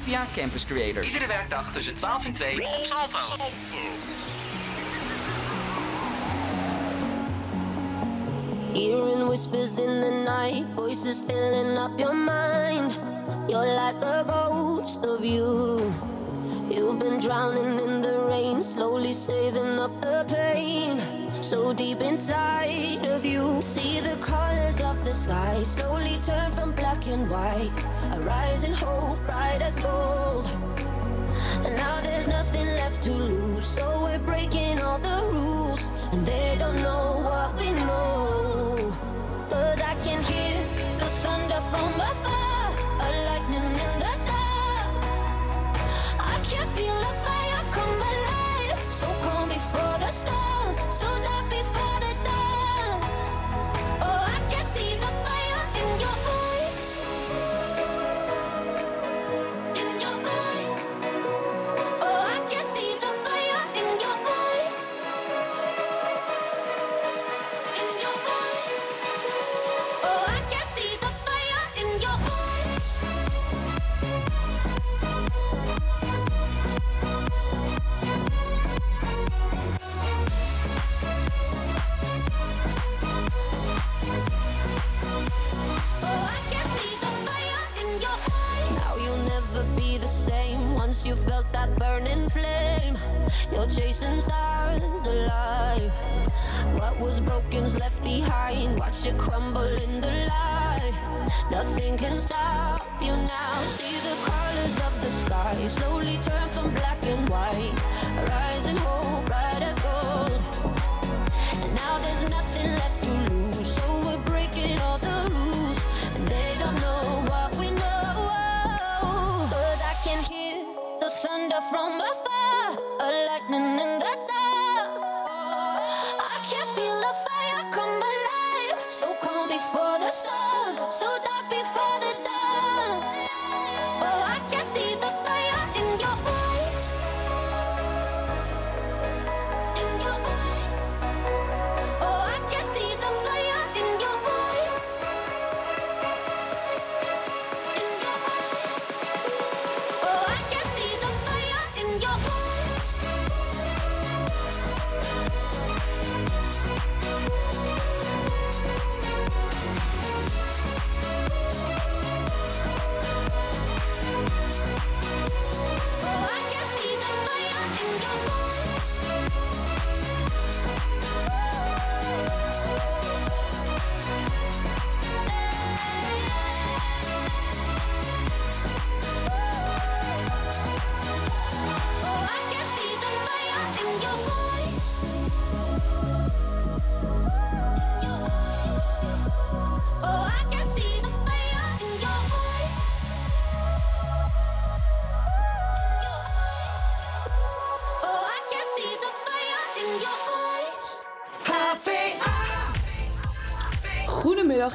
Havia Campus Creators. Iedere werkdag tussen 12 en 2 op Salto. Hearing whispers in the night, voices filling up your mind. You're like a ghost of you. You've been drowning in the rain, slowly saving up the pain. So deep inside of you, see the colors of the sky slowly turn from black and white. A rising hope, bright as gold. And now there's nothing left to lose, so we're breaking all the rules. And they don't know what we know. Cause I can hear the thunder from afar, flame. You're chasing stars alive. What was broken's left behind. Watch it crumble in the light. Nothing can stop you now. See the colors of the sky slowly turn from black and white.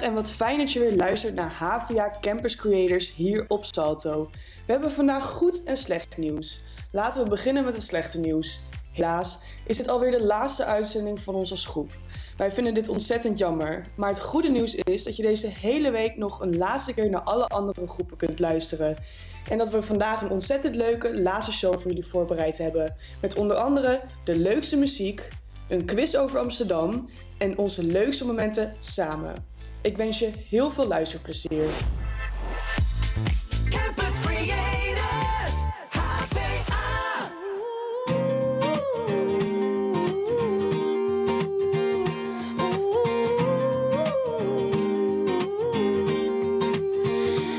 En wat fijn dat je weer luistert naar HVA Campus Creators hier op Salto. We hebben vandaag goed en slecht nieuws. Laten we beginnen met het slechte nieuws. Helaas is dit alweer de laatste uitzending van als groep. Wij vinden dit ontzettend jammer, maar het goede nieuws is dat je deze hele week nog een laatste keer naar alle andere groepen kunt luisteren. En dat we vandaag een ontzettend leuke laatste show voor jullie voorbereid hebben. Met onder andere de leukste muziek, een quiz over Amsterdam en onze leukste momenten samen. Ik wens je heel veel luisterplezier. Campus Creators, HVA.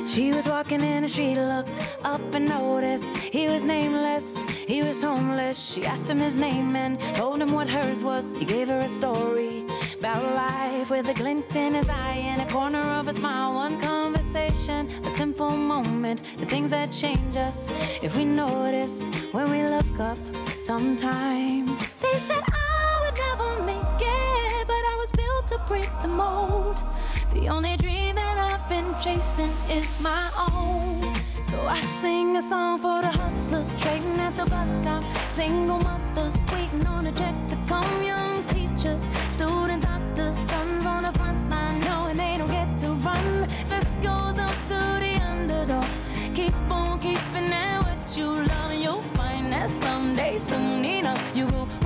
She was walking in the street, looked up and noticed he was nameless, he was homeless. She asked him his name and told him what hers was. He gave her a story about life with a glint in his eye and a corner of a smile. One conversation, a simple moment, the things that change us if we notice when we look up sometimes. They said I would never make it, but I was built to break the mold. The only dream that I've been chasing is my own. So I sing a song for the hustlers trading at the bus stop. Single mothers waiting on a check to come. Young teachers, student doctors, sons on the front line knowing they don't get to run. This goes up to the underdog. Keep on keeping at what you love, and you'll find that someday, soon enough, you will.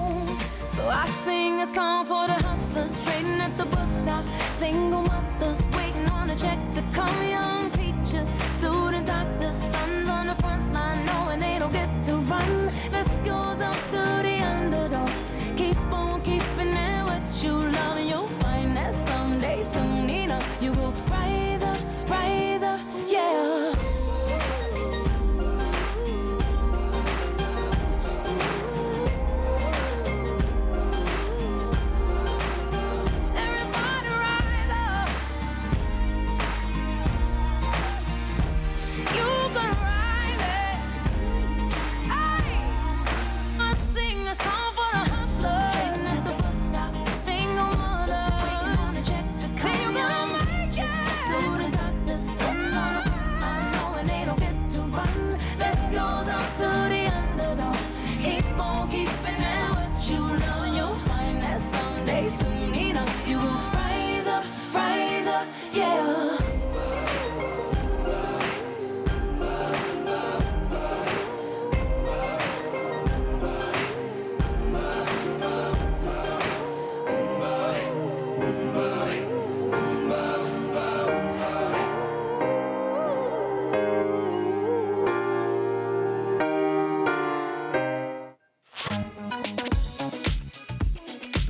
So I sing a song for the hustlers trading at the bus stop. Single mothers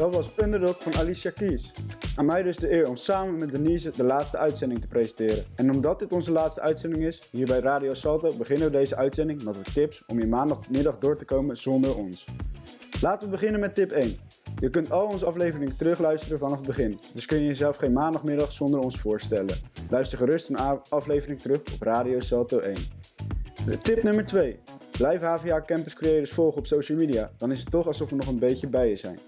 Dat was Underdog van Alicia Keys. Aan mij dus de eer om samen met Denise de laatste uitzending te presenteren. En omdat dit onze laatste uitzending is, hier bij Radio Salto, beginnen we deze uitzending met wat tips om je maandagmiddag door te komen zonder ons. Laten we beginnen met tip 1. Je kunt al onze afleveringen terugluisteren vanaf het begin, dus kun je jezelf geen maandagmiddag zonder ons voorstellen. Luister gerust een aflevering terug op Radio Salto 1. De Tip nummer 2. Blijf HVA Campus Creators volgen op social media, dan is het toch alsof we nog een beetje bij je zijn.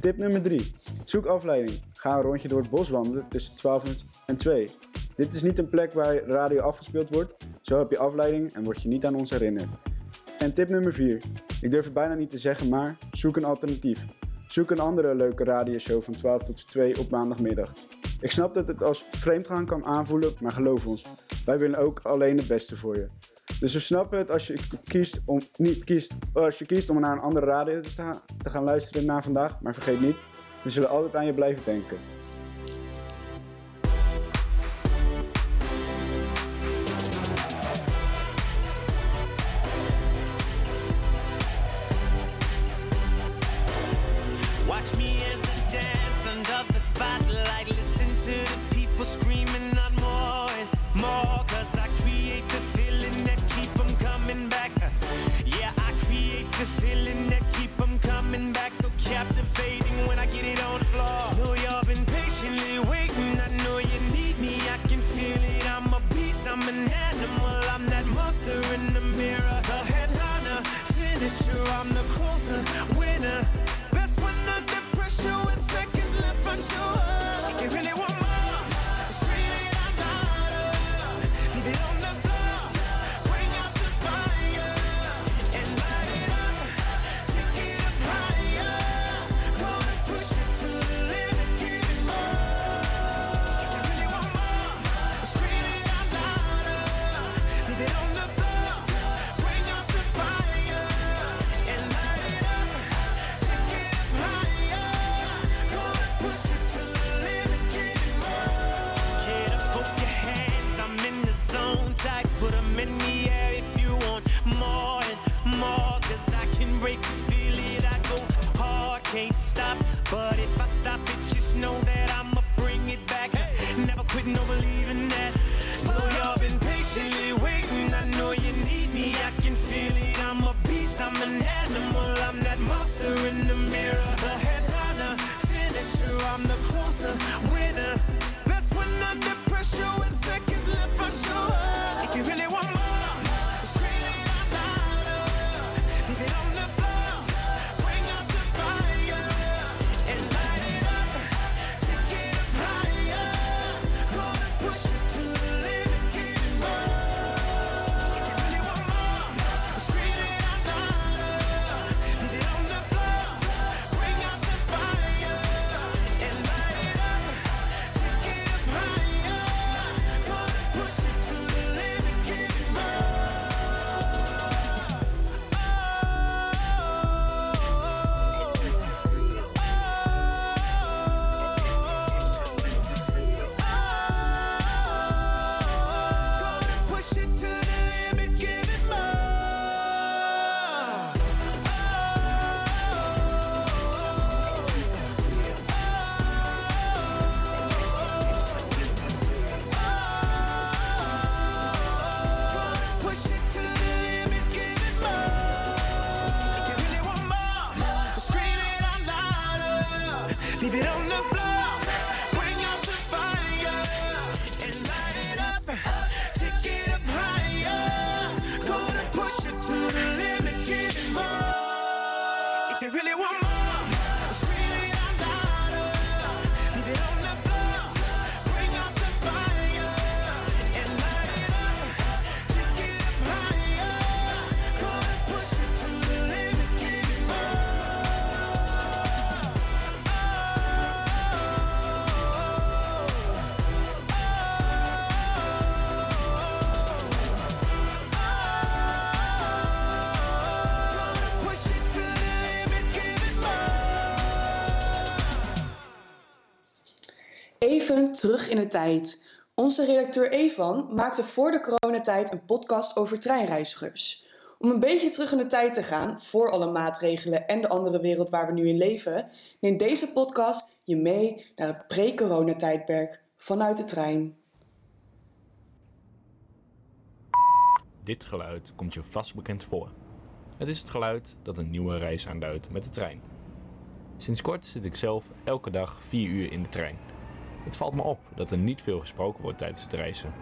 Tip nummer 3. Zoek afleiding. Ga een rondje door het bos wandelen tussen 12 en 2. Dit is niet een plek waar radio afgespeeld wordt. Zo heb je afleiding en word je niet aan ons herinnerd. En tip nummer 4. Ik durf het bijna niet te zeggen, maar zoek een alternatief. Zoek een andere leuke radioshow van 12 tot 2 op maandagmiddag. Ik snap dat het als vreemdgaan kan aanvoelen, maar geloof ons, wij willen ook alleen het beste voor je. Dus we snappen het als je kiest om niet kiest, als je kiest om naar een andere radio te, gaan luisteren na vandaag, maar vergeet niet, we zullen altijd aan je blijven denken. Terug in de tijd. Onze redacteur Evan maakte voor de coronatijd een podcast over treinreizigers. Om een beetje terug in de tijd te gaan, voor alle maatregelen en de andere wereld waar we nu in leven, neemt deze podcast je mee naar het pre-coronatijdperk vanuit de trein. Dit geluid komt je vast bekend voor. Het is het geluid dat een nieuwe reis aanduidt met de trein. Sinds kort zit ik zelf elke dag 4 uur in de trein. Het valt me op dat er niet veel gesproken wordt tijdens het reizen.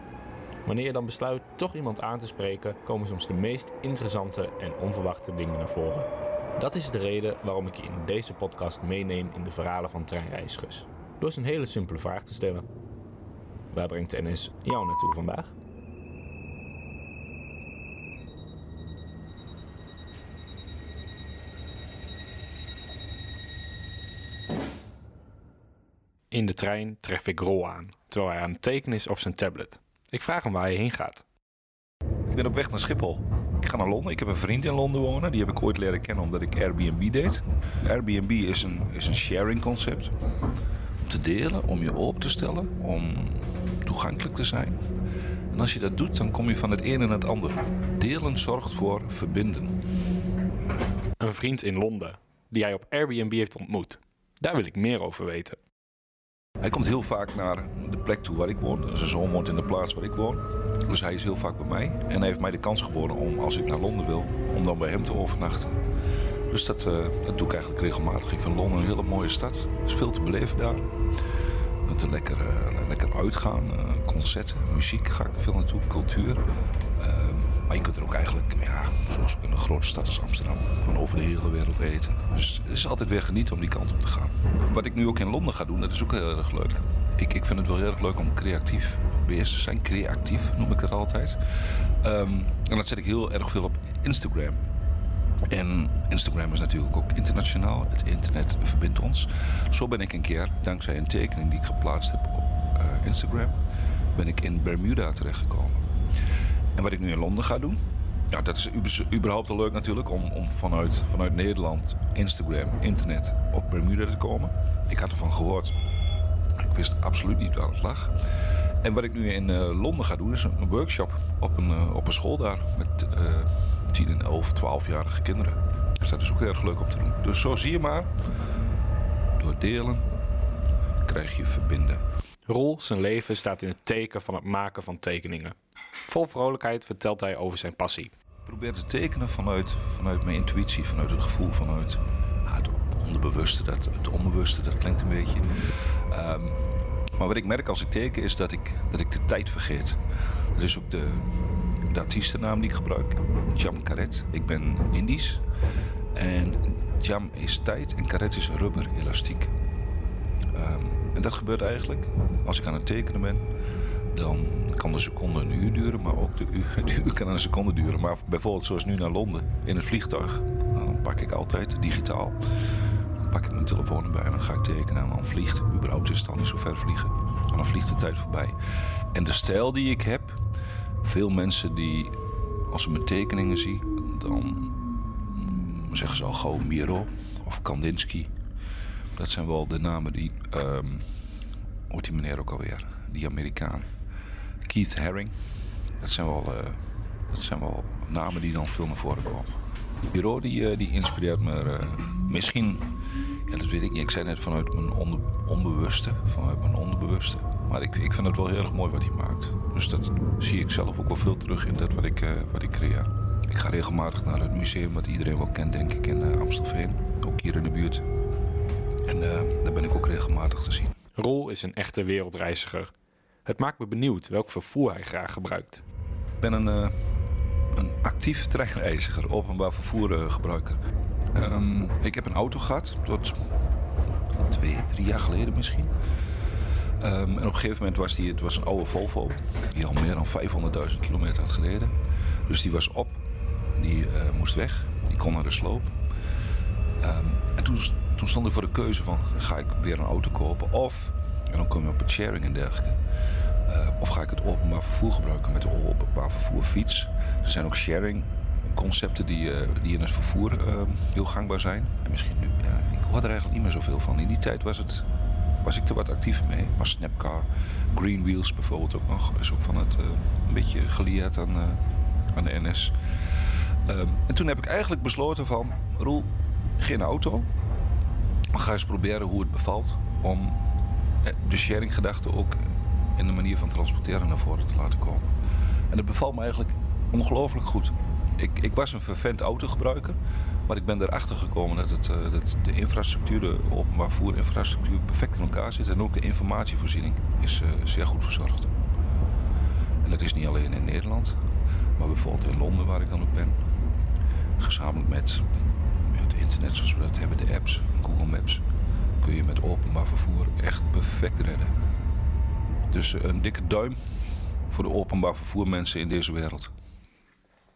Wanneer je dan besluit toch iemand aan te spreken, komen soms de meest interessante en onverwachte dingen naar voren. Dat is de reden waarom ik je in deze podcast meeneem in de verhalen van treinreizigers. Door eens een hele simpele vraag te stellen. Waar brengt NS jou naartoe vandaag? Trein tref ik Rol aan, terwijl hij aan het tekenen is op zijn tablet. Ik vraag hem waar hij heen gaat. Ik ben op weg naar Schiphol. Ik ga naar Londen. Ik heb een vriend in Londen wonen. Die heb ik ooit leren kennen omdat ik Airbnb deed. Airbnb is een, is een sharing concept. Om te delen, om je open te stellen, om toegankelijk te zijn. En als je dat doet, dan kom je van het een naar het ander. Delen zorgt voor verbinden. Een vriend in Londen, die hij op Airbnb heeft ontmoet. Daar wil ik meer over weten. Hij komt heel vaak naar de plek toe waar ik woon. Zijn zoon woont in de plaats waar ik woon. Dus hij is heel vaak bij mij. En hij heeft mij de kans geboden om, als ik naar Londen wil, om dan bij hem te overnachten. Dus dat, eh, doe ik eigenlijk regelmatig. Ik vind Londen een hele mooie stad. Er is veel te beleven daar. Je kunt er lekker, eh, lekker uitgaan. eh, concerten, muziek ga ik veel naartoe, cultuur. Maar je kunt er ook eigenlijk, ja, zoals in een grote stad als Amsterdam, van over de hele wereld eten. Dus het is altijd weer genieten om die kant op te gaan. Wat ik nu ook in Londen ga doen, dat is ook heel erg leuk. Ik, ik vind het wel heel erg leuk om creatief bezig te zijn. Creatief noem ik het altijd. Ehm, en dat zet ik heel erg veel op Instagram. En Instagram is natuurlijk ook internationaal. Het internet verbindt ons. Zo ben ik een keer, dankzij een tekening die ik geplaatst heb op eh, Instagram, ben ik in Bermuda terechtgekomen. En wat ik nu in Londen ga doen, ja, dat is überhaupt al leuk natuurlijk om, om vanuit, vanuit Nederland, Instagram, internet op Bermuda te komen. Ik had ervan gehoord. Ik wist absoluut niet waar het lag. En wat ik nu in eh, Londen ga doen, is een, workshop op een, eh, op een school daar met eh 10 en 11, 12-jarige kinderen. Dus dat is ook heel erg leuk om te doen. Dus zo zie je maar, door delen krijg je verbinden. Rol, zijn leven staat in het teken van het maken van tekeningen. Vol vrolijkheid vertelt hij over zijn passie. Ik probeer te tekenen vanuit, vanuit mijn intuïtie, vanuit het gevoel, vanuit het onderbewuste. Dat, het onbewuste, dat klinkt een beetje. Ehm, maar wat ik merk als ik teken is dat ik, dat ik de tijd vergeet. Dat is ook de, de artiestennaam die ik gebruik. Jam Karet. Ik ben Indisch. En jam is tijd en karet is rubber, elastiek. Ehm, en dat gebeurt eigenlijk als ik aan het tekenen ben. Dan kan de seconde een uur duren, maar ook de uur, kan een seconde duren. Maar bijvoorbeeld zoals nu naar Londen in het vliegtuig. Nou, dan pak ik altijd digitaal. Dan pak ik mijn telefoon erbij en dan ga ik tekenen. En dan vliegt, überhaupt is het al niet zo ver vliegen. En dan vliegt de tijd voorbij. En de stijl die ik heb, veel mensen die, als ze mijn tekeningen zien, dan mm, zeggen ze al gauw Miro of Kandinsky. Dat zijn wel de namen die, ehm hoe heet die meneer ook alweer? Die Amerikaan. Keith Haring. Dat zijn wel, eh, dat zijn wel namen die dan veel naar voren komen. Bureau die, eh, die inspireert me eh, misschien, ja, dat weet ik niet. Ik zei net vanuit mijn onder, onbewuste, vanuit mijn onderbewuste. Maar ik, ik vind het wel heel erg mooi wat hij maakt. Dus dat zie ik zelf ook wel veel terug in dat wat ik, wat ik creëer. Ik ga regelmatig naar het museum wat iedereen wel kent, denk ik, in eh, Amstelveen. Ook hier in de buurt. En daar ben ik ook regelmatig te zien. Rol is een echte wereldreiziger. Het maakt me benieuwd welk vervoer hij graag gebruikt. Ik ben een, eh, een actief treinreiziger, openbaar vervoergebruiker. Ehm, ik heb een auto gehad tot twee, drie jaar geleden misschien. Ehm, en op een gegeven moment was die, het was een oude Volvo, die al meer dan 500.000 kilometer had gereden. Dus die was op, die eh, moest weg, die kon naar de sloop. Ehm, en toen, toen stond ik voor de keuze van, ga ik weer een auto kopen of, en dan kom je op het sharing en dergelijke. Eh, of ga ik het openbaar vervoer gebruiken met de openbaar vervoer fiets. Er zijn ook sharing concepten die, eh, die in het vervoer eh, heel gangbaar zijn. En misschien nu, ja, ik hoor er eigenlijk niet meer zoveel van. In die tijd was het, was ik er wat actiever mee. Maar Snapcar, Green Wheels bijvoorbeeld ook nog, is ook van het eh, een beetje gelieerd aan, aan de NS. Ehm, en toen heb ik eigenlijk besloten van, Roel, geen auto. Ga eens proberen hoe het bevalt om de sharing-gedachte ook in de manier van transporteren naar voren te laten komen. En het bevalt me eigenlijk ongelooflijk goed. Ik, ik was een vervent autogebruiker, maar ik ben erachter gekomen dat, het, eh, dat de infrastructuur, de openbaar voerinfrastructuur, perfect in elkaar zit. En ook de informatievoorziening is eh, zeer goed verzorgd. En dat is niet alleen in Nederland, maar bijvoorbeeld in Londen, waar ik dan ook ben. Gezamenlijk met het internet zoals we dat hebben, de apps Google Maps, kun je met openbaar vervoer echt perfect redden. Dus eh, een dikke duim voor de openbaar vervoermensen in deze wereld.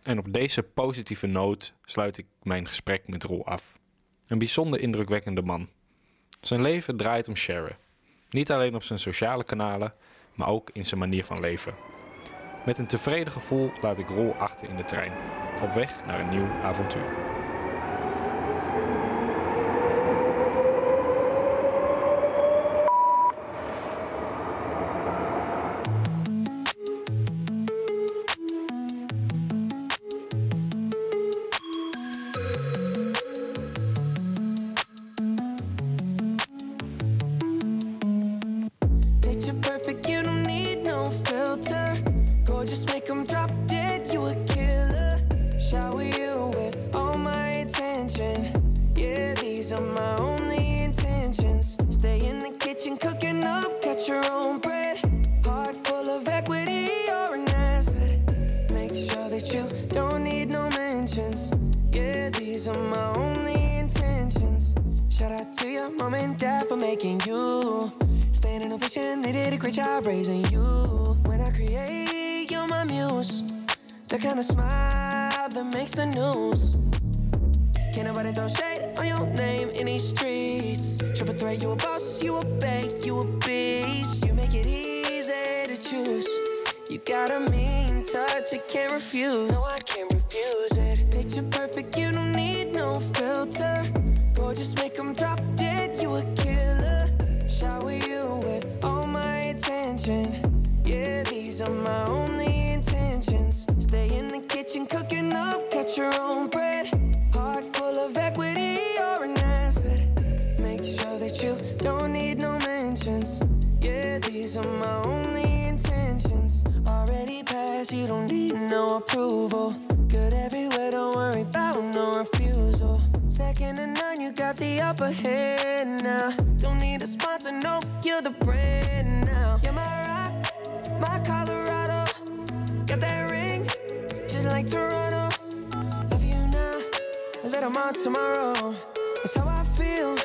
En op deze positieve noot sluit ik mijn gesprek met Roel af. Een bijzonder indrukwekkende man. Zijn leven draait om sharen. Niet alleen op zijn sociale kanalen, maar ook in zijn manier van leven. Met een tevreden gevoel laat ik Roel achter in de trein. Op weg naar een nieuw avontuur. You don't need no approval. Good everywhere, don't worry about no refusal. Second to none, you got the upper hand now. Don't need a sponsor, no, you're the brand now. You're my rock, my Colorado. Got that ring, just like Toronto. Love you now, a little more tomorrow. That's how I feel.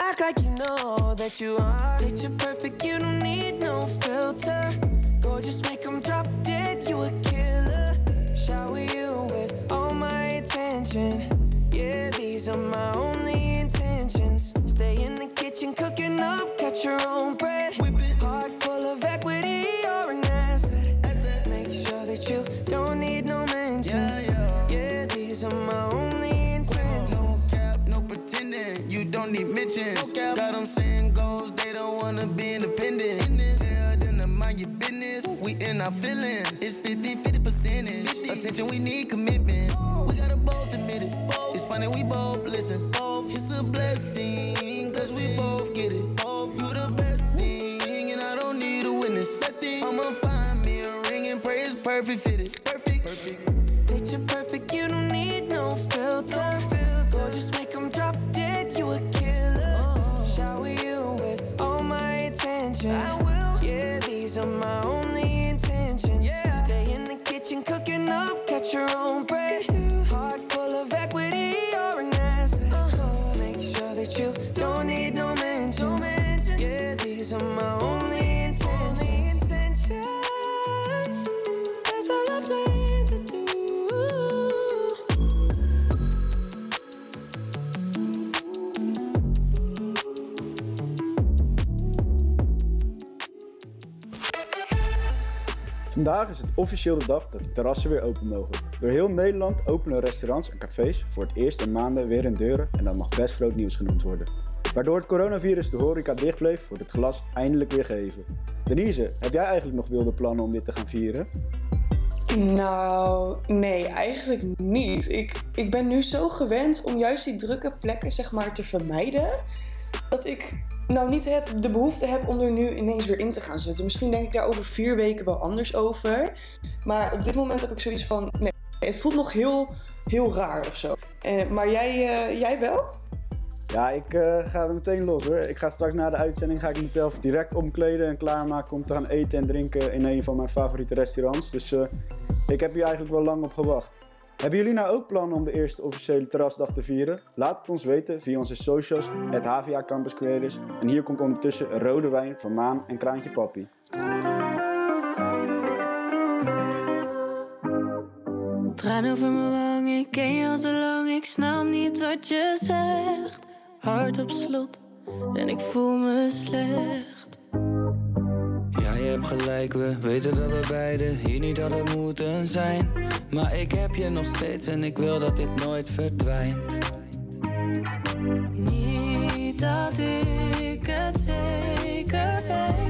Act like you know that you are. Picture perfect, you don't need no filter. Gorgeous, make 'em drop attention. Yeah, these are my only intentions. Stay in the kitchen, cooking up, got your own bread. Heart full of equity, in our feelings. It's 50 50 percentage. Attention, we need commitment. We gotta both admit it. It's funny, we both listen. It's a blessing, cause we both get it. You the best thing, and I don't need a witness. I'ma find me a ring and pray it's perfect fitted. Perfect. Perfect. Picture perfect, you don't need no filter. Gorgeous, make 'em drop dead, you a killer. Shower you with all my attention. I your Vandaag is het officieel de dag dat de terrassen weer open mogen. Door heel Nederland openen restaurants en cafés voor het eerst in maanden weer hun deuren en dat mag best groot nieuws genoemd worden. Waardoor het coronavirus de horeca dicht bleef, wordt het glas eindelijk weer gegeven. Denise, heb jij eigenlijk nog wilde plannen om dit te gaan vieren? Nou, nee, eigenlijk niet. Ik, ik ben nu zo gewend om juist die drukke plekken zeg maar te vermijden, dat ik nou niet het, de behoefte heb om er nu ineens weer in te gaan zitten. Misschien denk ik daar over vier weken wel anders over. Maar op dit moment heb ik zoiets van, nee, het voelt nog heel, heel raar of zo. Eh, maar jij, eh, jij wel? Ja, ik eh, ga er meteen los hoor. Ik ga straks na de uitzending ga ik mezelf direct omkleden en klaarmaken om te gaan eten en drinken in een van mijn favoriete restaurants. Dus ik heb hier eigenlijk wel lang op gewacht. Hebben jullie nou ook plannen om de eerste officiële terrasdag te vieren? Laat het ons weten via onze socials, het HVA Campus Creators. En hier komt ondertussen rode wijn van Maan en Kraantje Papi. Traan over mijn wang, ik ken je al zo lang, ik snap niet wat je zegt. Hart op slot en ik voel me slecht. Ja, hebt gelijk, we weten dat we beiden hier niet hadden moeten zijn. Maar ik heb je nog steeds en ik wil dat dit nooit verdwijnt. Niet dat ik het zeker weet,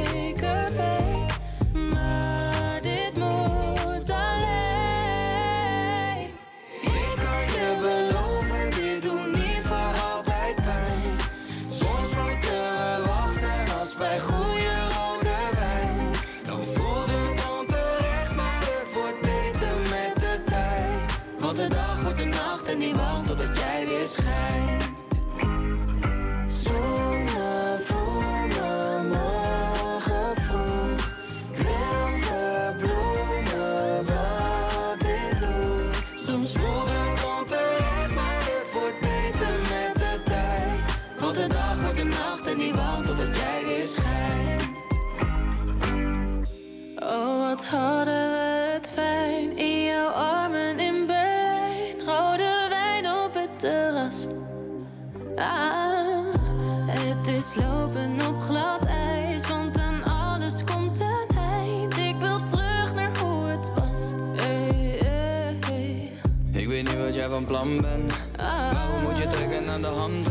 van plan bent. Ah, Waarom moet je trekken aan de handrem?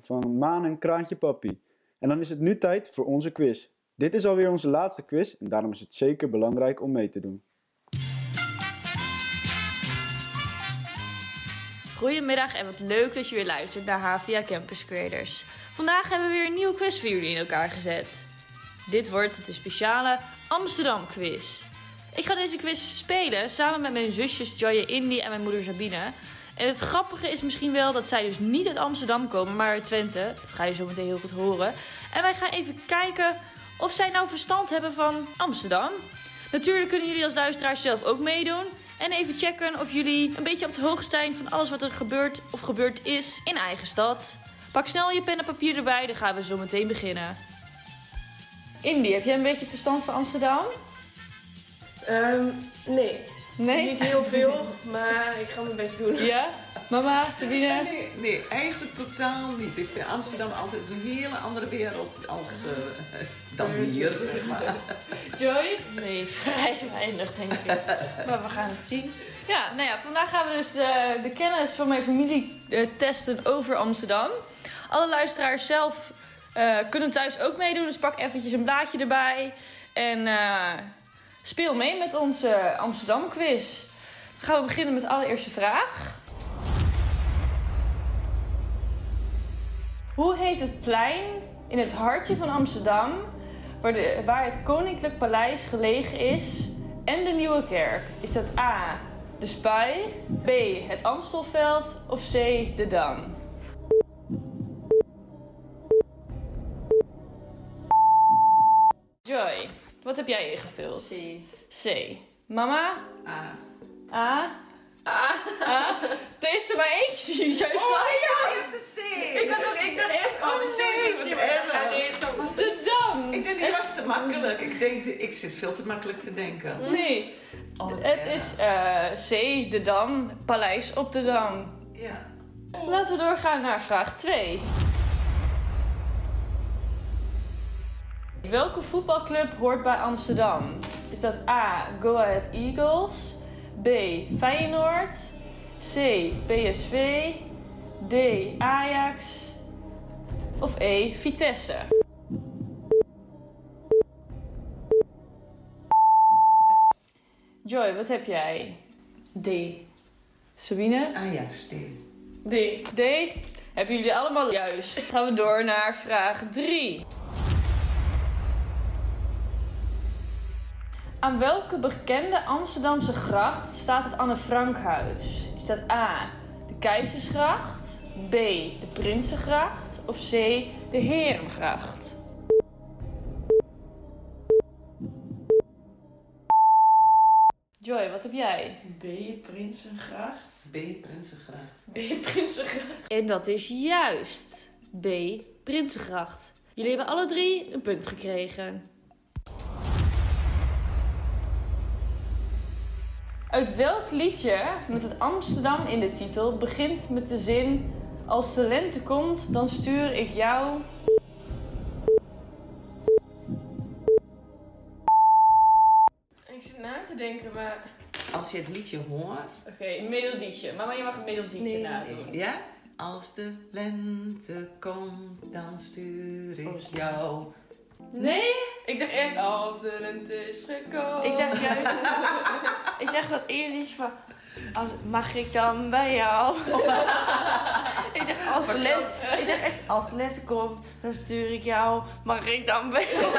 Van Maan en Kraantje Papi. En dan is het nu tijd voor onze quiz. Dit is alweer onze laatste quiz en daarom is het zeker belangrijk om mee te doen. Goedemiddag en wat leuk dat je weer luistert naar HVA Campus Creators. Vandaag hebben we weer een nieuwe quiz voor jullie in elkaar gezet. Dit wordt de speciale Amsterdam quiz. Ik ga deze quiz spelen samen met mijn zusjes Joye Indy en mijn moeder Sabine. En het grappige is misschien wel dat zij dus niet uit Amsterdam komen, maar uit Twente. Dat ga je zo meteen heel goed horen. En wij gaan even kijken of zij nou verstand hebben van Amsterdam. Natuurlijk kunnen jullie als luisteraars zelf ook meedoen. En even checken of jullie een beetje op de hoogte zijn van alles wat er gebeurt of gebeurd is in eigen stad. Pak snel je pen en papier erbij, dan gaan we zo meteen beginnen. Indy, heb jij een beetje verstand van Amsterdam? Ehm, nee. Nee? Niet heel veel, maar ik ga mijn best doen. Ja? Mama, Sabine? Nee, nee, eigenlijk totaal niet. Ik vind Amsterdam altijd een hele andere wereld als eh, dan hier, zeg maar. Joy? Nee, vrij weinig denk ik. maar we gaan het zien. Ja, nou ja, vandaag gaan we dus eh, de kennis van mijn familie eh, testen over Amsterdam. Alle luisteraars zelf eh, kunnen thuis ook meedoen, dus pak eventjes een blaadje erbij. En eh, speel mee met onze Amsterdam quiz. Gaan we beginnen met de allereerste vraag. Hoe heet het plein in het hartje van Amsterdam, waar, de, waar het Koninklijk Paleis gelegen is en de Nieuwe Kerk? Is dat A, de Spui, B, het Amstelveld of C, de Dam? Joy, wat heb jij ingevuld? C. C. Mama? A. A? A? A? Er is er maar eentje die Oh, zag. ik had eerst de C. Ik had ook, ik dacht echt, Oh, nee, wat erg. Ja, nee, het de Dam. Ik denk, die was te makkelijk. Ik denk, ik zit veel te makkelijk te denken. Nee, Oh, het erg. is eh, C, de Dam, Paleis op de Dam. Ja. Laten we doorgaan naar vraag 2. Welke voetbalclub hoort bij Amsterdam? Is dat A. Go Ahead Eagles, B. Feyenoord, C. PSV, D. Ajax of E. Vitesse? Joy, wat heb jij? D. Sabine? Ajax, D. D. D. Hebben jullie allemaal juist. Gaan we door naar vraag 3. Aan welke bekende Amsterdamse gracht staat het Anne Frankhuis? Is dat A. de Keizersgracht, B. de Prinsengracht of C. de Herengracht? Joy, wat heb jij? B. Prinsengracht. B. Prinsengracht. B. Prinsengracht. En dat is juist. B. Prinsengracht. Jullie hebben alle drie een punt gekregen. Uit welk liedje met het Amsterdam in de titel begint met de zin... Als de lente komt, dan stuur ik jou... Ik zit na te denken, maar... Als je het liedje hoort. Oké, een melodietje. Mama, je mag een melodietje Nee, nadoen. Ja? Als de lente komt, dan stuur ik jou. Nee? Ik dacht eerst, als de lente is gekomen. Ik dacht juist... ik dacht dat ene liedje van... Als, mag ik dan bij jou? ik, dacht, als de lente, ik dacht echt, als de lente komt, dan stuur ik jou. Mag ik dan bij jou?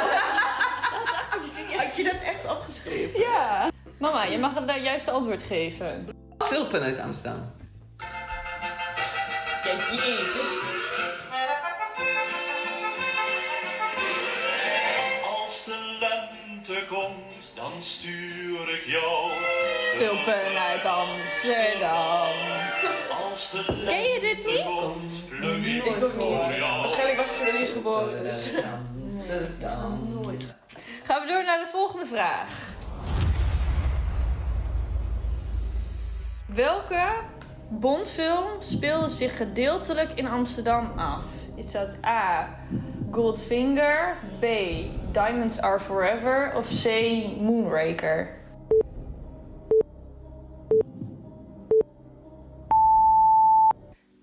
Had je dat echt opgeschreven? ja. Mama, je mag het juiste antwoord geven. Tulpen uit Amsterdam. Kijk, jeez. Dan stuur ik jou. Tulpen uit Amsterdam. Als de Ken je dit niet? komt, ik ook niet. Waarschijnlijk was ik er niet geboren, dus... Nooit. Gaan we door naar de volgende vraag. Welke Bondfilm speelde zich gedeeltelijk in Amsterdam af? Is dat A. Goldfinger, B. Diamonds Are Forever of C. Moonraker?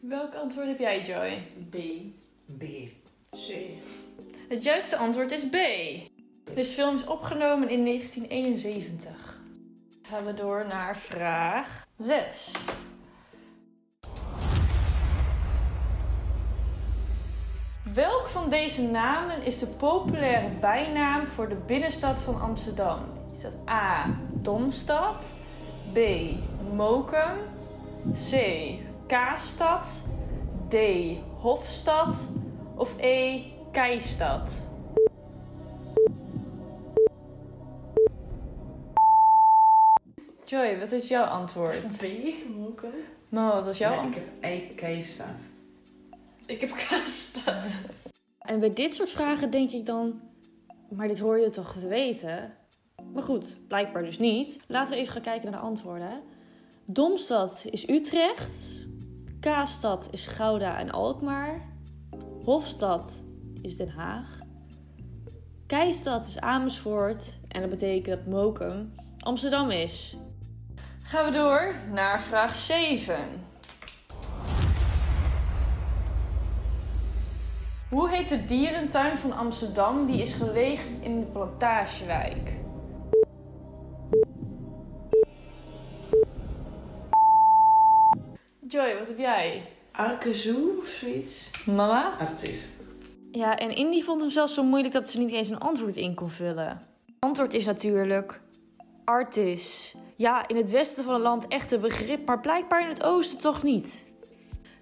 Welk antwoord heb jij, Joy? B. B. C. Het juiste antwoord is B. Deze film is opgenomen in 1971. Gaan we door naar vraag 6. Welk van deze namen is de populaire bijnaam voor de binnenstad van Amsterdam? Is dat A. Domstad, B. Mokum, C. Kaasstad, D. Hofstad of E. Keistad? Joy, wat is jouw antwoord? B. Moken. Mama, wat is jouw Ja, ik antwoord? heb Eikkeistad. Ik heb kaasstad. En bij dit soort vragen denk ik dan... Maar dit hoor je toch te weten? Maar goed, blijkbaar dus niet. Laten we even gaan kijken naar de antwoorden. Domstad is Utrecht. Kaastad is Gouda en Alkmaar. Hofstad is Den Haag. Keistad is Amersfoort. En dat betekent dat Mokum Amsterdam is. Gaan we door naar vraag 7. Hoe heet de dierentuin van Amsterdam die is gelegen in de Plantagewijk? Joy, wat heb jij? Arkezoo of zoiets. Mama? Artis. Ja, en Indy vond hem zelfs zo moeilijk dat ze niet eens een antwoord in kon vullen. Het antwoord is natuurlijk Artis. Ja, in het westen van het land echt een begrip, maar blijkbaar in het oosten toch niet.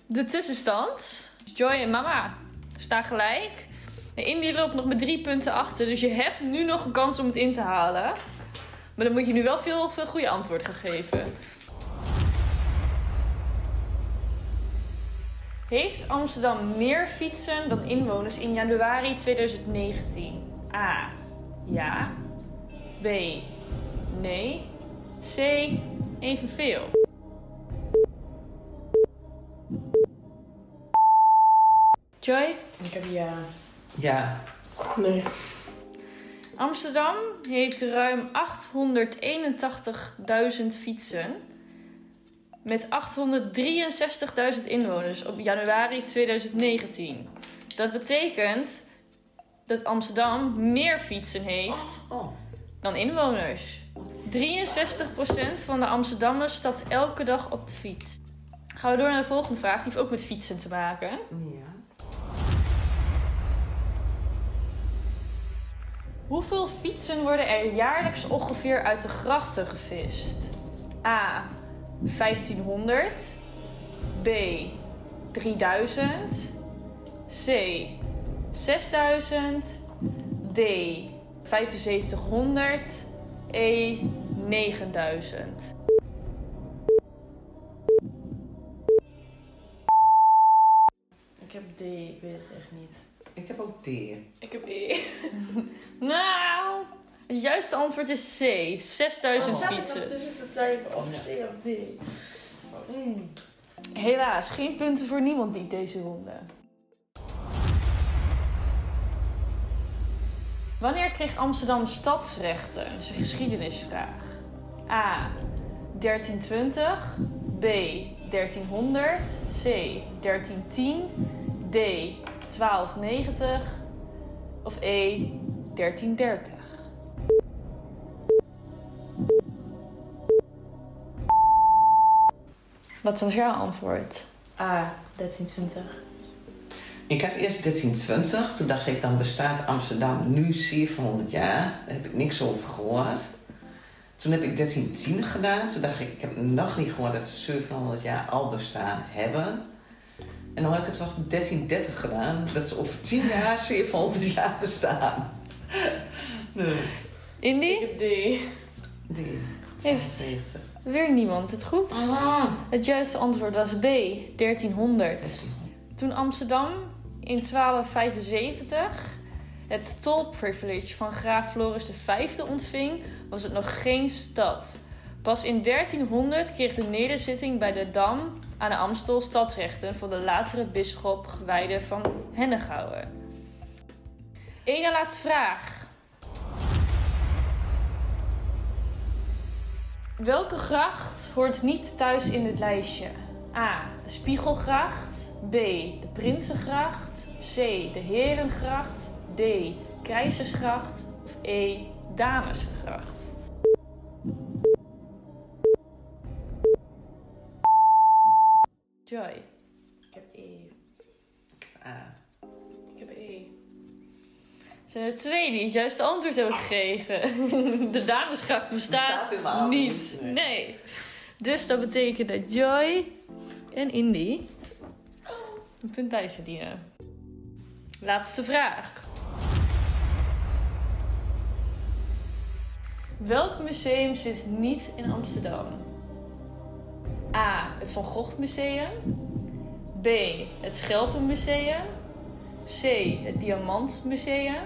De tussenstand. Joy en mama staan gelijk. En Indy loopt nog met drie punten achter, dus je hebt nu nog een kans om het in te halen. Maar dan moet je nu wel veel, veel goede antwoord gaan geven. Heeft Amsterdam meer fietsen dan inwoners in januari 2019? A. Ja. B. Nee. C. Evenveel. Joy? Ik heb ja. Ja. Nee. Amsterdam heeft ruim 881.000 fietsen. Met 863.000 inwoners op januari 2019. Dat betekent dat Amsterdam meer fietsen heeft dan inwoners. 63% van de Amsterdammers stapt elke dag op de fiets. Gaan we door naar de volgende vraag. Die heeft ook met fietsen te maken. Ja. Hoeveel fietsen worden er jaarlijks ongeveer uit de grachten gevist? A. 1500. B. 3000. C. 6000. D. 7500. E. 9000. Ik heb D, ik weet het echt niet. Ik heb ook D. Ik heb E. Nou, het juiste antwoord is C. 6000 Oh. fietsen. tussen te typen of C of D. Mm. Helaas, geen punten voor niemand die deze ronde. Wanneer kreeg Amsterdam stadsrechten? Dat is een geschiedenisvraag. A. 1320. B. 1300. C. 1310. D. 1290. Of E. 1330. Wat was jouw antwoord? A, 1320. Ik had eerst 1320. Toen dacht ik, dan bestaat Amsterdam nu 700 jaar. Daar heb ik niks over gehoord. Toen heb ik 1310 gedaan. Toen dacht ik, ik heb nog niet gehoord dat ze 700 jaar al bestaan hebben. En dan heb ik het toch 1330 gedaan. Dat ze over 10 jaar 700 jaar bestaan. Nee. Indy? Ik heb D. D. Heeft weer niemand het goed? Het juiste antwoord was B, 1300. Toen Amsterdam in 1275 het tolprivilege van graaf Floris V ontving, was het nog geen stad. Pas in 1300 kreeg de nederzitting bij de Dam aan de Amstel stadsrechten van de latere bisschop Gewijde van Hennegouwen. Eén laatste vraag. Welke gracht hoort niet thuis in dit lijstje? A. De Spiegelgracht. B. De Prinsengracht. C. De Herengracht. D. Keizersgracht. Of E. Damesgracht. Joy. Ik heb E. A. Ik heb E. Zijn er twee die het juiste antwoord hebben gegeven? De damesgracht bestaat, Bestaat niet, Nee. nee. Dus dat betekent dat Joy en Indy een punt bij verdienen. Laatste vraag. Welk museum zit niet in Amsterdam? A. Het Van Gogh Museum. B. Het Schelpenmuseum. C. Het Diamantmuseum.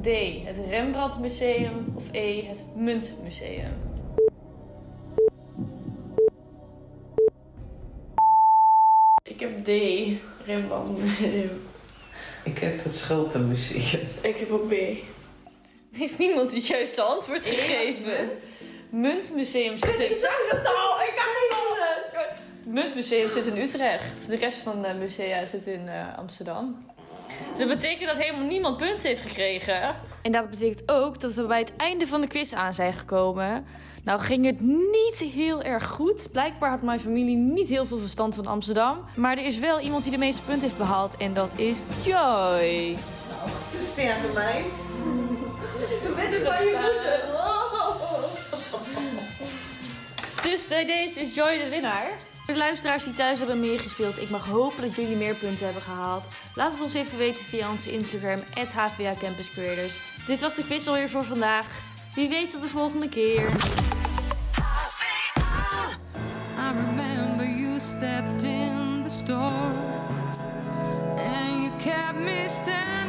D. D. Het Rembrandt Museum of E. Het Muntmuseum? Ik heb D. Rembrandt Museum. Ik heb het Schulpenmuseum. Ik heb ook B. Heeft niemand het juiste antwoord gegeven? Muntmuseum zit in... Ik zag het al! Ik kan niet horen! Het Muntmuseum zit in Utrecht. De rest van de musea zit in eh, Amsterdam. Dus dat betekent dat helemaal niemand punten heeft gekregen. En dat betekent ook dat we bij het einde van de quiz aan zijn gekomen. Nou ging het niet heel erg goed. Blijkbaar had mijn familie niet heel veel verstand van Amsterdam. Maar er is wel iemand die de meeste punten heeft behaald. En dat is Joy. Sterke meid. Je bent er van je moeder. Dus bij deze is Joy de winnaar. Voor de luisteraars die thuis hebben meegespeeld, ik mag hopen dat jullie meer punten hebben gehaald. Laat het ons even weten via onze Instagram, HVA Campus Creators. Dit was de quiz alweer voor vandaag. Wie weet tot de volgende keer. I remember you stepped in the store and you kept me standing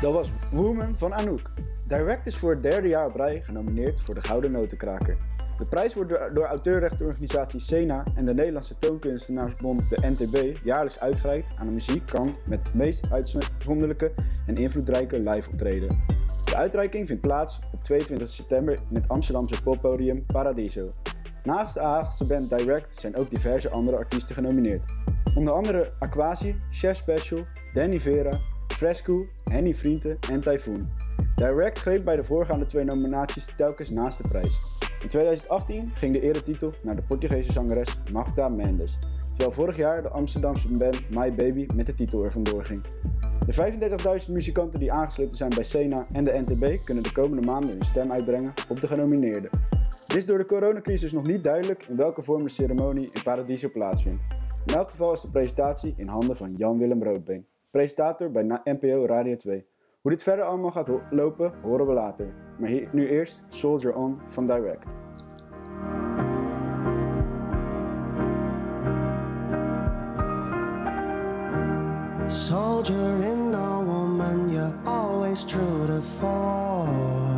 Dat was Woman van Anouk. Direct is voor het derde jaar op rij genomineerd voor de Gouden Notenkraker. De prijs wordt door, auteurrechtenorganisatie SENA en de Nederlandse Toonkunstenaarsbond, de NTB, jaarlijks uitgereikt aan een muziekkrant met het meest uitzonderlijke en invloedrijke live optreden. De uitreiking vindt plaats op 22 september in het Amsterdamse poppodium Paradiso. Naast de Haagse band Direct zijn ook diverse andere artiesten genomineerd. Onder andere Aquasi, Chef Special, Danny Vera, Fresco, Henny Vrienden en Typhoon. Direct greep bij de voorgaande twee nominaties telkens naast de prijs. In 2018 ging de eretitel naar de Portugese zangeres Magda Mendes, terwijl vorig jaar de Amsterdamse band My Baby met de titel er vandoor ging. De 35.000 muzikanten die aangesloten zijn bij Sena en de NTB kunnen de komende maanden hun stem uitbrengen op de genomineerden. Het is door de coronacrisis nog niet duidelijk in welke vorm de ceremonie in Paradiso plaatsvindt. In elk geval is de presentatie in handen van Jan-Willem Roodbeen, presentator bij NPO Radio 2. Hoe dit verder allemaal gaat lopen, horen we later. Maar hier, nu eerst Soldier On van Direct. Soldier a woman, always true to.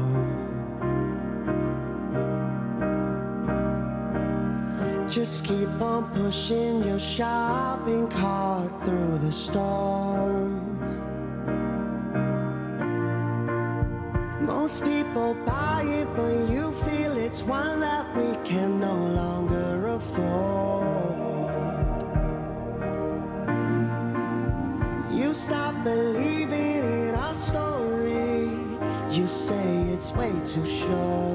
Just keep on pushing your shopping cart through the storm. Most people buy it, but you feel it's one that we can no longer afford. You stop believing in our story. You say it's way too short.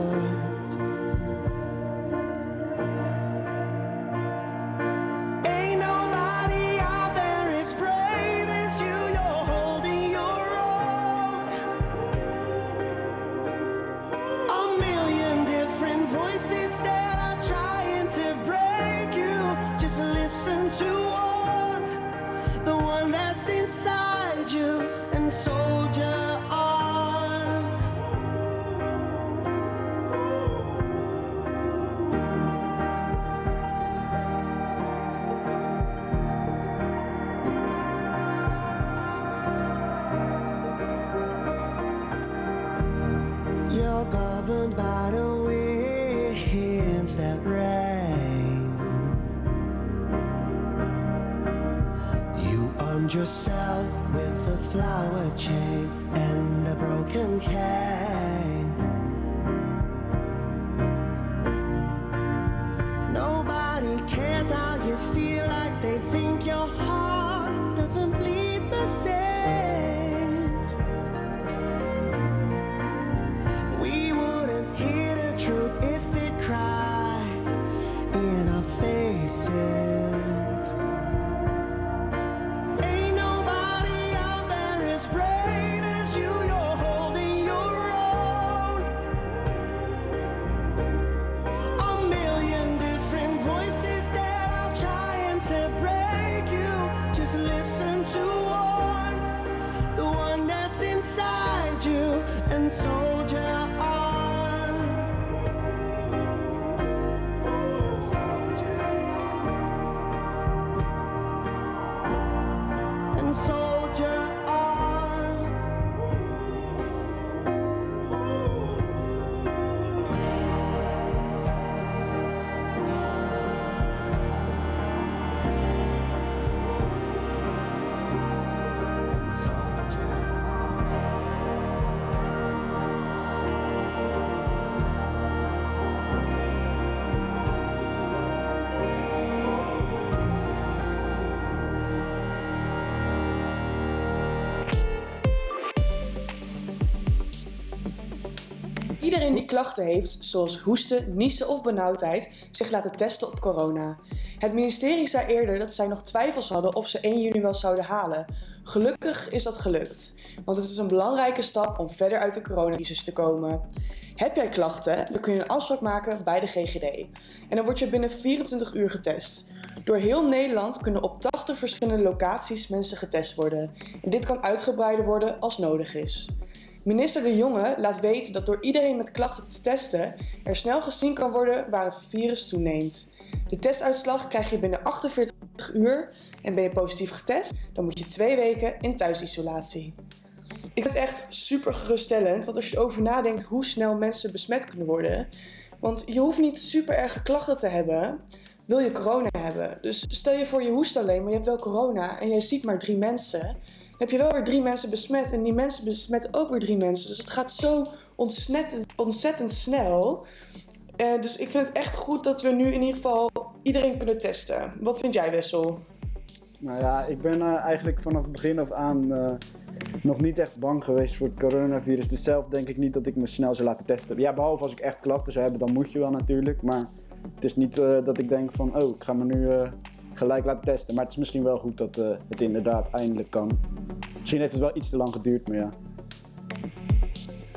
Soldier Iedereen die klachten heeft, zoals hoesten, niezen of benauwdheid, zich laten testen op corona. Het ministerie zei eerder dat zij nog twijfels hadden of ze 1 juni wel zouden halen. Gelukkig is dat gelukt, want het is een belangrijke stap om verder uit de coronacrisis te komen. Heb jij klachten, dan kun je een afspraak maken bij de GGD. En dan word je binnen 24 uur getest. Door heel Nederland kunnen op 80 verschillende locaties mensen getest worden. En dit kan uitgebreider worden als nodig is. Minister De Jonge laat weten dat door iedereen met klachten te testen er snel gezien kan worden waar het virus toeneemt. De testuitslag krijg je binnen 48 uur en ben je positief getest, dan moet je twee weken in thuisisolatie. Ik vind het echt super geruststellend, want als je erover nadenkt hoe snel mensen besmet kunnen worden, Want je hoeft niet super erge klachten te hebben, wil je corona hebben. Dus stel je voor je hoest alleen, maar je hebt wel corona en je ziet maar drie mensen. Heb je wel weer drie mensen besmet en die mensen besmetten ook weer drie mensen. Dus het gaat zo ontzettend, ontzettend snel. Eh, dus ik vind het echt goed dat we nu in ieder geval iedereen kunnen testen. Wat vind jij, Wessel? Nou ja, ik ben eh, eigenlijk vanaf het begin af aan eh, nog niet echt bang geweest voor het coronavirus. Dus zelf denk ik niet dat ik me snel zou laten testen. Ja, behalve als ik echt klachten zou hebben, dan moet je wel natuurlijk. Maar het is niet dat ik denk van, oh, ik ga me nu gelijk laten testen. Maar het is misschien wel goed dat eh, het inderdaad eindelijk kan. Misschien heeft het wel iets te lang geduurd, maar ja.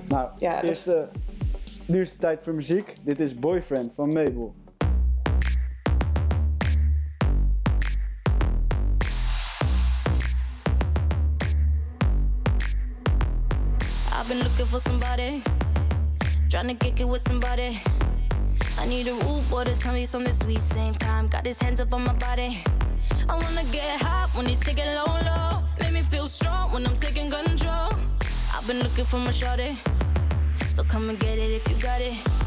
Nou, Ja, dat- eerst, eh, nu is het tijd voor muziek. Dit is Boyfriend van Mabel. I've been looking for somebody, trying to kick it with somebody. I need a boy to tell me something sweet. Same time, got his hands up on my body. I wanna get hot when he take it low, low. Make me feel strong when I'm taking control. I've been looking for my shorty, so come and get it if you got it.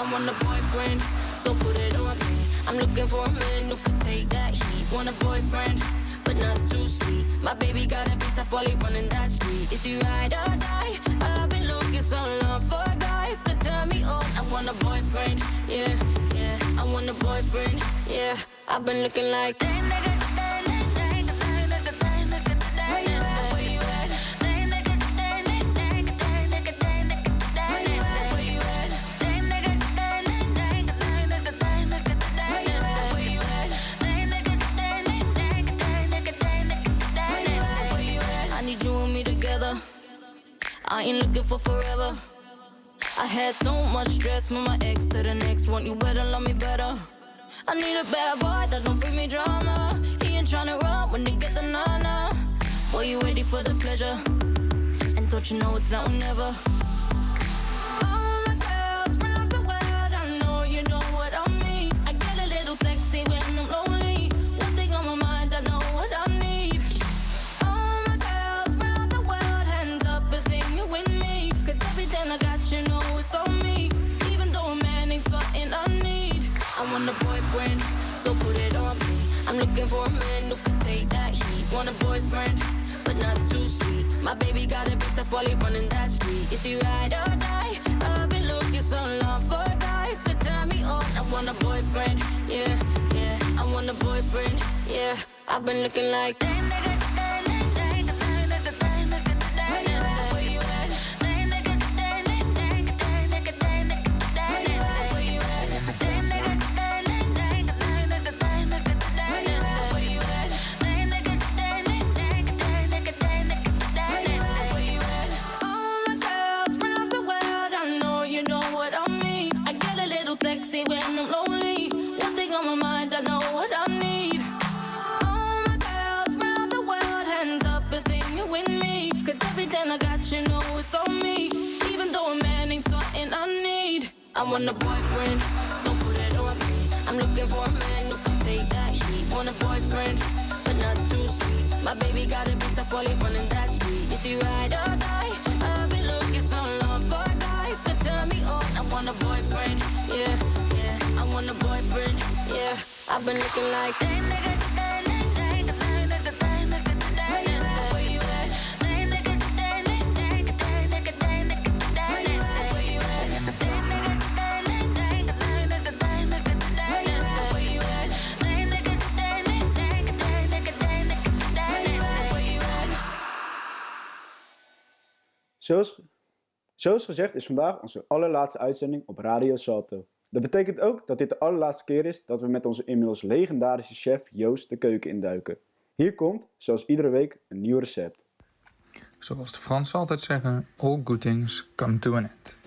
I want a boyfriend, so put it on me. I'm looking for a man who could take that heat. Want a boyfriend, but not too sweet. My baby got a bit tough while running that street. Is he ride or die? I've been looking so long for a guy could turn me on. I want a boyfriend, yeah, yeah. I want a boyfriend, yeah. I've been looking like that nigga. For forever. I had so much stress from my ex to the next one. You better love me better. I need a bad boy that don't bring me drama. He ain't tryna run when they get the nana. Boy, you ready for the pleasure? And don't you know it's now or never? I want a boyfriend, so put it on me. I'm looking for a man who can take that heat. Want a boyfriend, but not too sweet. My baby got a bit tough while he running that street. Is he ride or die? I've been looking so long for a guy could turn me on. I want a boyfriend, yeah, yeah. I want a boyfriend, yeah. I've been looking like that nigga. Want a boyfriend, so put it on me. I'm looking for a man who can take that heat. Want a boyfriend, but not too sweet. My baby got a bit tough while he running that street. Is he ride or die? I've been looking so long for a guy who could turn me on. I want a boyfriend, yeah, yeah. I want a boyfriend, yeah. I've been looking like that nigga. Zoals, zoals gezegd is vandaag onze allerlaatste uitzending op Radio Salto. Dat betekent ook dat dit de allerlaatste keer is dat we met onze inmiddels legendarische chef Joost de keuken induiken. Hier komt, zoals iedere week, een nieuw recept. Zoals de Fransen altijd zeggen, all good things come to an end.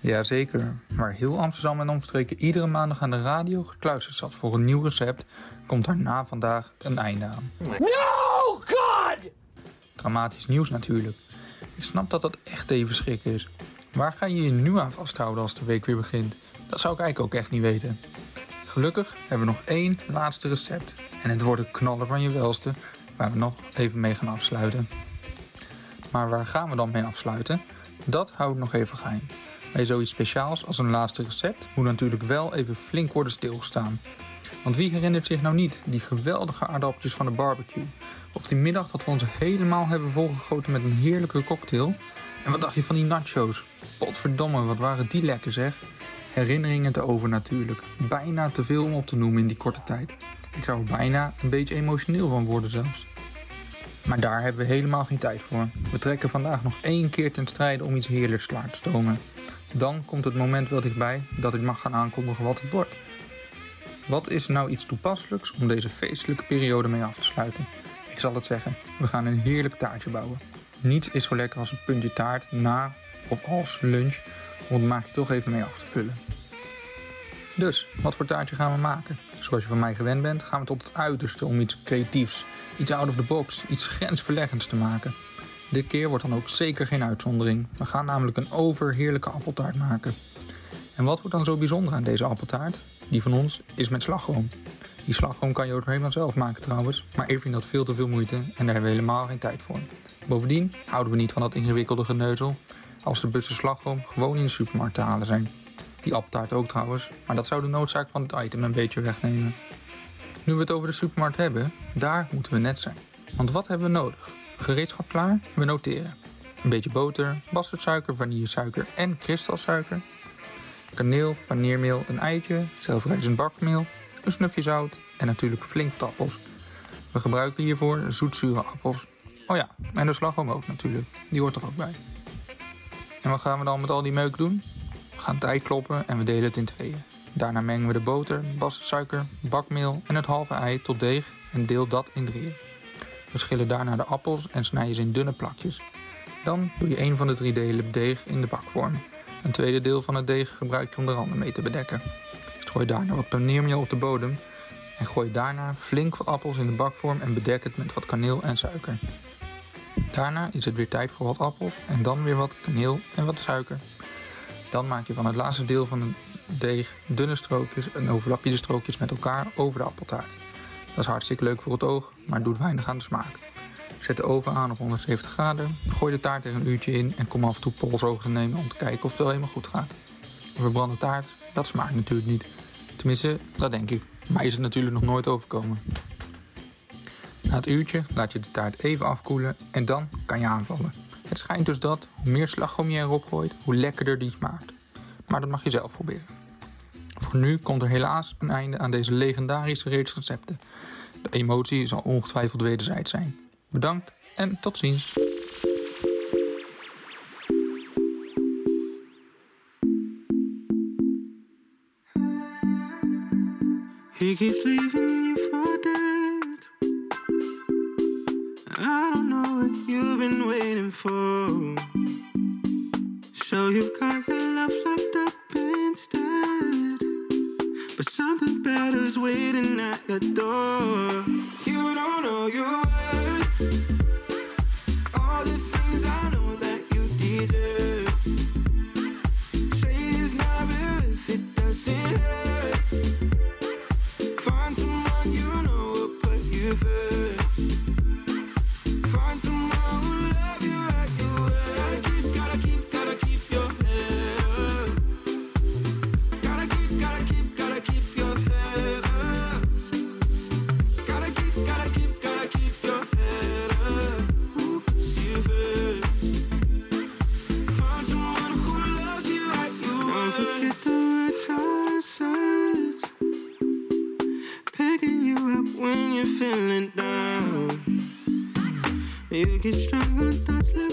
Jazeker, waar heel Amsterdam en omstreken iedere maandag aan de radio gekluisterd zat voor een nieuw recept, komt daar na vandaag een einde aan. No, God! Dramatisch nieuws natuurlijk. Ik snap dat dat echt even schrikken is. Waar ga je je nu aan vasthouden als de week weer begint? Dat zou ik eigenlijk ook echt niet weten. Gelukkig hebben we nog één laatste recept. En het wordt een knaller van je welste, waar we nog even mee gaan afsluiten. Maar waar gaan we dan mee afsluiten? Dat hou ik nog even geheim. Bij zoiets speciaals als een laatste recept moet natuurlijk wel even flink worden stilgestaan. Want wie herinnert zich nou niet die geweldige aardappeltjes van de barbecue? Of die middag dat we ons helemaal hebben volgegoten met een heerlijke cocktail? En wat dacht je van die nachos? Potverdomme, wat waren die lekker zeg. Herinneringen te over natuurlijk. Bijna te veel om op te noemen in die korte tijd. Ik zou er bijna een beetje emotioneel van worden zelfs. Maar daar hebben we helemaal geen tijd voor. We trekken vandaag nog één keer ten strijde om iets heerlijks klaar te stomen. Dan komt het moment wel dichtbij dat ik mag gaan aankondigen wat het wordt. Wat is nou iets toepasselijks om deze feestelijke periode mee af te sluiten? Ik zal het zeggen, we gaan een heerlijk taartje bouwen. Niets is zo lekker als een puntje taart na of als lunch om het maakje toch even mee af te vullen. Dus, wat voor taartje gaan we maken? Zoals je van mij gewend bent, gaan we tot het uiterste om iets creatiefs, iets out of the box, iets grensverleggends te maken. Dit keer wordt dan ook zeker geen uitzondering. We gaan namelijk een overheerlijke appeltaart maken. En wat wordt dan zo bijzonder aan deze appeltaart? Die van ons is met slagroom. Die slagroom kan je ook helemaal zelf maken trouwens, maar ik vind dat veel te veel moeite en daar hebben we helemaal geen tijd voor. Bovendien houden we niet van dat ingewikkelde geneuzel als de bussen slagroom gewoon in de supermarkt te halen zijn. Die appeltaart ook trouwens, maar dat zou de noodzaak van het item een beetje wegnemen. Nu we het over de supermarkt hebben, daar moeten we net zijn. Want wat hebben we nodig? Gereedschap klaar? We noteren. Een beetje boter, bastardsuiker, vanillesuiker en kristalsuiker. Kaneel, paneermeel, een eitje, zelfrijzend bakmeel, een snufje zout en natuurlijk flink appels. We gebruiken hiervoor zoetzure appels. Oh ja, en de slagroom ook natuurlijk. Die hoort er ook bij. En wat gaan we dan met al die meuk doen? We gaan het ei kloppen en we delen het in tweeën. Daarna mengen we de boter, bastardsuiker, bakmeel en het halve ei tot deeg en deel dat in drieën. We schillen daarna de appels en snijden ze in dunne plakjes. Dan doe je een van de drie delen deeg in de bakvorm. Een tweede deel van het deeg gebruik je om de randen mee te bedekken. Gooi daarna wat paneermeel op de bodem en gooi daarna flink wat appels in de bakvorm en bedek het met wat kaneel en suiker. Daarna is het weer tijd voor wat appels en dan weer wat kaneel en wat suiker. Dan maak je van het laatste deel van het deeg dunne strookjes en overlap je de strookjes met elkaar over de appeltaart. Dat is hartstikke leuk voor het oog, maar doet weinig aan de smaak. Zet de oven aan op 170 graden, gooi de taart er een uurtje in en kom af en toe polsogen te nemen om te kijken of het wel helemaal goed gaat. Een verbrande taart, dat smaakt natuurlijk niet. Tenminste, dat denk ik. Maar is het natuurlijk nog nooit overkomen. Na het uurtje laat je de taart even afkoelen en dan kan je aanvallen. Het schijnt dus dat hoe meer slagroom je erop gooit, hoe lekkerder die smaakt. Maar dat mag je zelf proberen. Voor nu komt er helaas een einde aan deze legendarische reeks recepten. De emotie zal ongetwijfeld wederzijds zijn. Bedankt en tot ziens. He keeps leaving you for dead. I don't know what you've been waiting for. Feeling down. You get stronger thoughts left